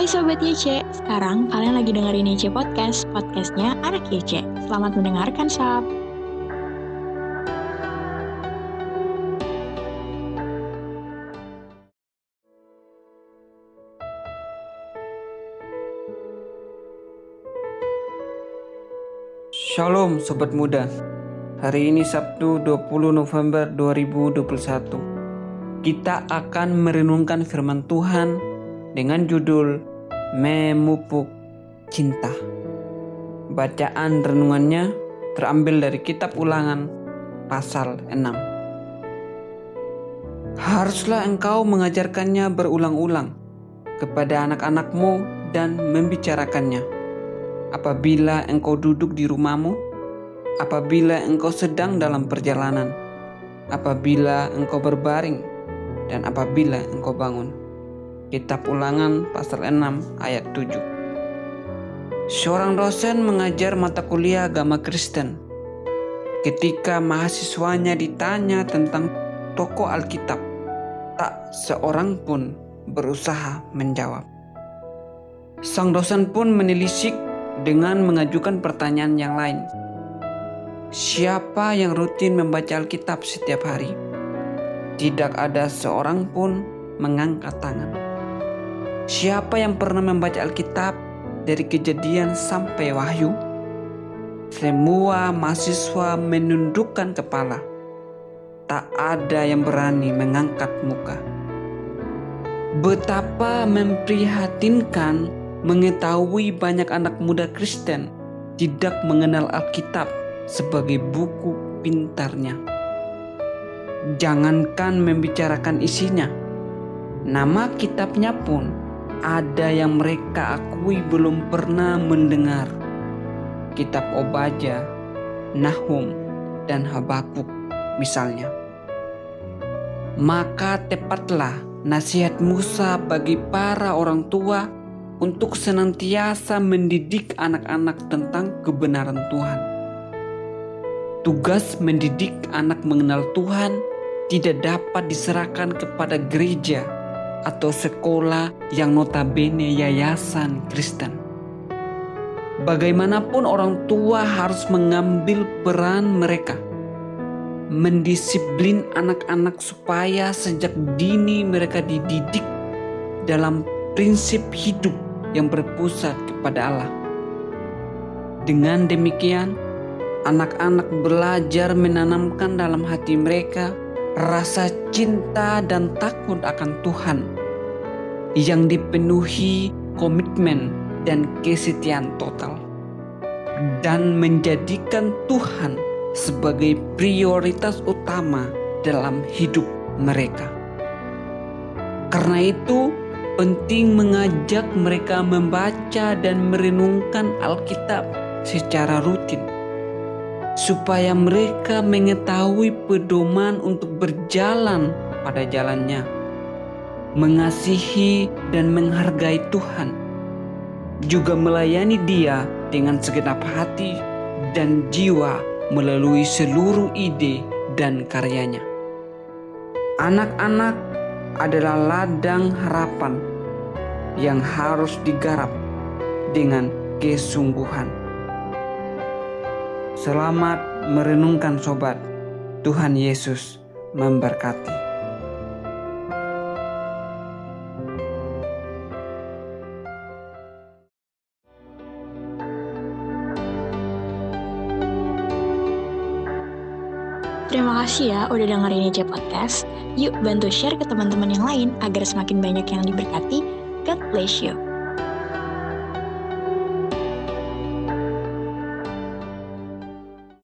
Hai Sobat YC, sekarang kalian lagi dengerin YC Podcast, podcastnya Anak YC. Selamat mendengarkan, Sob. Shalom Sobat Muda Hari ini Sabtu 20 November 2021 Kita akan merenungkan firman Tuhan dengan judul Memupuk Cinta Bacaan renungannya terambil dari kitab ulangan pasal 6 Haruslah engkau mengajarkannya berulang-ulang kepada anak-anakmu dan membicarakannya. Apabila engkau duduk di rumahmu, apabila engkau sedang dalam perjalanan, apabila engkau berbaring, dan apabila engkau bangun. Kitab Ulangan pasal 6 ayat 7. Seorang dosen mengajar mata kuliah agama Kristen. Ketika mahasiswanya ditanya tentang tokoh Alkitab, tak seorang pun berusaha menjawab. Sang dosen pun menelisik dengan mengajukan pertanyaan yang lain. Siapa yang rutin membaca Alkitab setiap hari? Tidak ada seorang pun mengangkat tangan. Siapa yang pernah membaca Alkitab dari kejadian sampai wahyu? Semua mahasiswa menundukkan kepala. Tak ada yang berani mengangkat muka. Betapa memprihatinkan mengetahui banyak anak muda Kristen tidak mengenal Alkitab sebagai buku pintarnya. Jangankan membicarakan isinya, nama kitabnya pun ada yang mereka akui belum pernah mendengar. Kitab Obaja, Nahum, dan Habakuk misalnya. Maka tepatlah nasihat Musa bagi para orang tua untuk senantiasa mendidik anak-anak tentang kebenaran Tuhan. Tugas mendidik anak mengenal Tuhan tidak dapat diserahkan kepada gereja atau sekolah yang notabene yayasan Kristen. Bagaimanapun orang tua harus mengambil peran mereka mendisiplin anak-anak supaya sejak dini mereka dididik dalam prinsip hidup yang berpusat kepada Allah. Dengan demikian, anak-anak belajar menanamkan dalam hati mereka rasa cinta dan takut akan Tuhan yang dipenuhi komitmen dan kesetiaan total dan menjadikan Tuhan sebagai prioritas utama dalam hidup mereka. Karena itu, penting mengajak mereka membaca dan merenungkan Alkitab secara rutin, supaya mereka mengetahui pedoman untuk berjalan pada jalannya, mengasihi dan menghargai Tuhan, juga melayani Dia dengan segenap hati dan jiwa melalui seluruh ide dan karyanya. Anak-anak adalah ladang harapan yang harus digarap dengan kesungguhan. Selamat merenungkan sobat. Tuhan Yesus memberkati. Terima kasih ya udah dengerin aja podcast. Yuk bantu share ke teman-teman yang lain agar semakin banyak yang diberkati God bless you.